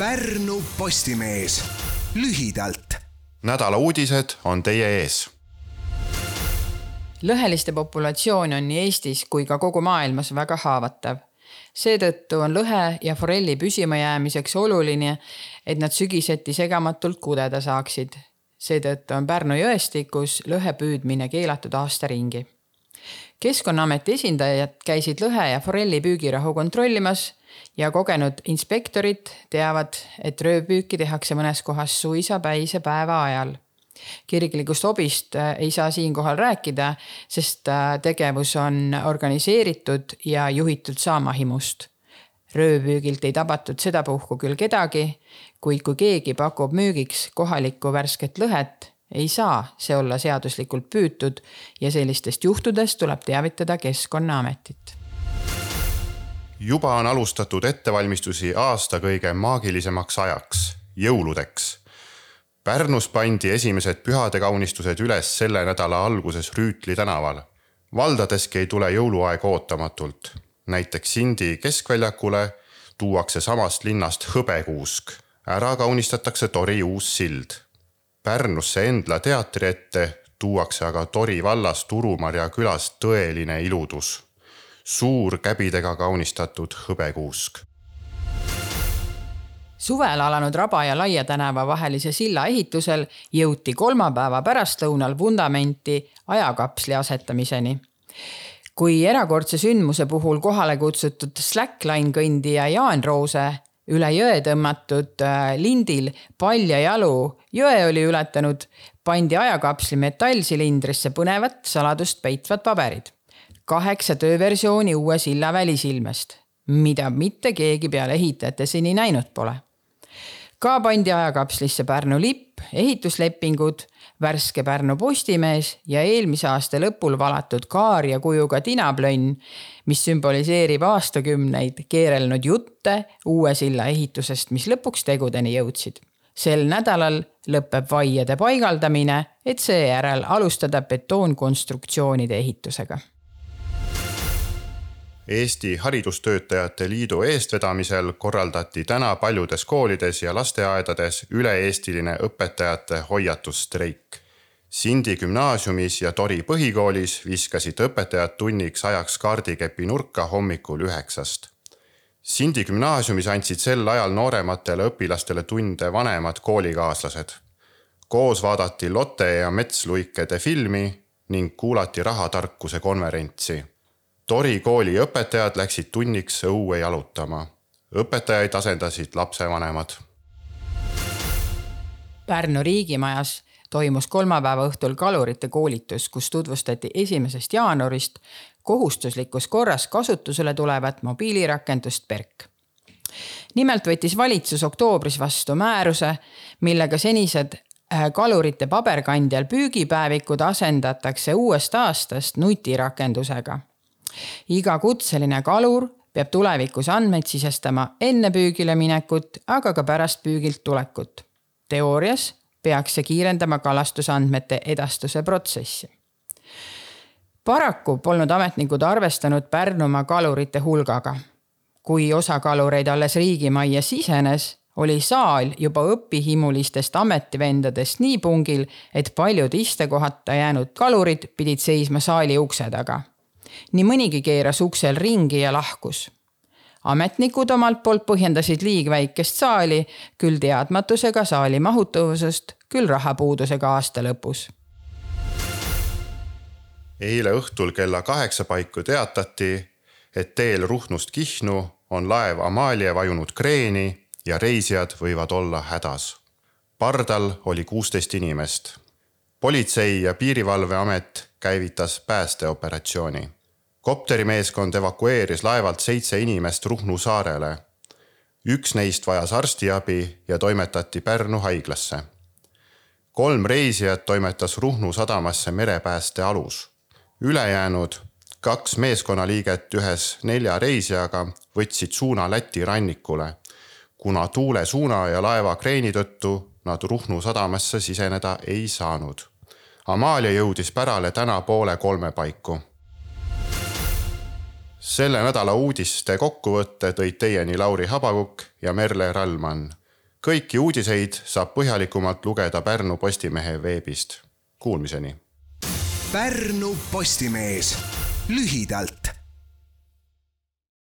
Pärnu Postimees lühidalt. nädala uudised on teie ees. lõheliste populatsioon on nii Eestis kui ka kogu maailmas väga haavatav. seetõttu on lõhe ja forelli püsimajäämiseks oluline, et nad sügiseti segamatult kudeda saaksid. seetõttu on Pärnu jõestikus lõhe püüdmine keelatud aasta ringi keskkonnaameti esindajad käisid lõhe ja forelli püügirahu kontrollimas ja kogenud inspektorid teavad, et röövpüüki tehakse mõnes kohas suisa päise päeva ajal. kirglikust hobist äh, ei saa siinkohal rääkida, sest äh, tegevus on organiseeritud ja juhitud saamahimust. röövpüügilt ei tabatud sedapuhku küll kedagi, kuid kui keegi pakub müügiks kohalikku värsket lõhet, ei saa see olla seaduslikult püütud ja sellistest juhtudest tuleb teavitada Keskkonnaametit juba on alustatud ettevalmistusi aasta kõige maagilisemaks ajaks, jõuludeks. Pärnus pandi esimesed pühadekaunistused üles selle nädala alguses Rüütli tänaval. valdadeski ei tule jõuluaeg ootamatult. näiteks Sindi keskväljakule tuuakse samast linnast hõbekuusk, ära kaunistatakse Tori uus sild. Pärnusse Endla teatri ette tuuakse aga Tori vallas Turumarja külas tõeline iludus suur käbidega kaunistatud hõbekuusk. suvel alanud Raba ja Laia tänava vahelise silla ehitusel jõuti kolmapäeva pärastlõunal vundamenti ajakapsli asetamiseni kui erakordse sündmuse puhul kohale kutsutud slackline kõndija Jaan Roose üle jõe tõmmatud äh, lindil paljajalu jõe oli ületanud, pandi ajakapsli metallsilindrisse põnevat saladust peitvad paberid kaheksa tööversiooni uue silla välisilmest, mida mitte keegi peale ehitajate seni näinud pole. ka pandi ajakapslisse Pärnu lipp, ehituslepingud, värske Pärnu Postimees ja eelmise aasta lõpul valatud kaarja kujuga tinaplönn, mis sümboliseerib aastakümneid keerelnud jutte uue silla ehitusest, mis lõpuks tegudeni jõudsid sel nädalal lõpeb vaiede paigaldamine, et seejärel alustada betoonkonstruktsioonide ehitusega Eesti Haridustöötajate Liidu eestvedamisel korraldati täna paljudes koolides ja lasteaedades üle-eestiline õpetajate hoiatusstreik. Sindi gümnaasiumis ja Tori põhikoolis viskasid õpetajad tunniks ajaks kaardikepi nurka hommikul üheksast. Sindi gümnaasiumis andsid sel ajal noorematele õpilastele tunde vanemad koolikaaslased. koos vaadati Lotte ja Metsluikede filmi ning kuulati rahatarkuse konverentsi Tori kooli õpetajad läksid tunniks õue jalutama. õpetajaid asendasid lapsevanemad. Pärnu riigimajas toimus kolmapäeva õhtul kalurite koolitus, kus tutvustati esimesest jaanuarist kohustuslikus korras kasutusele tulevat mobiilirakendust PERK. nimelt võttis valitsus oktoobris vastu määruse, millega senised äh, kalurite paberkandjal püügipäevikud asendatakse uuest aastast nutirakendusega iga kutseline kalur peab tulevikus andmeid sisestama enne püügile minekut, aga ka pärast püügilt tulekut. teoorias peaks see kiirendama kalastusandmete edastuse protsessi. paraku polnud ametnikud arvestanud Pärnumaa kalurite hulgaga. kui osa kalureid alles riigimajja sisenes, oli saal juba õpihimulistest ametivendadest nii pungil, et paljud istekohata jäänud kalurid pidid seisma saali ukse taga nii mõnigi keeras uksel ringi ja lahkus. ametnikud omalt poolt põhjendasid liigväikest saali küll teadmatusega saali mahutavusest, küll rahapuudusega aasta lõpus. eile õhtul kella kaheksa paiku teatati, et teel Ruhnust Kihnu on laev Amalia vajunud kreeni ja reisijad võivad olla hädas. pardal oli kuusteist inimest. politsei ja Piirivalveamet käivitas päästeoperatsiooni kopterimeeskond evakueeris laevalt seitse inimest Ruhnu saarele. üks neist vajas arstiabi ja toimetati Pärnu haiglasse. kolm reisijat toimetas Ruhnu sadamasse merepääste alus. ülejäänud kaks meeskonnaliiget ühes nelja reisijaga võtsid suuna Läti rannikule, kuna tuule suuna ja laeva kreeni tõttu nad Ruhnu sadamasse siseneda ei saanud. Amalia jõudis pärale täna poole kolme paiku selle nädala uudiste kokkuvõtte tõid teieni Lauri Habakukk ja Merle Rallmann. kõiki uudiseid saab põhjalikumalt lugeda Pärnu Postimehe veebist. Kuulmiseni. Pärnu Postimees lühidalt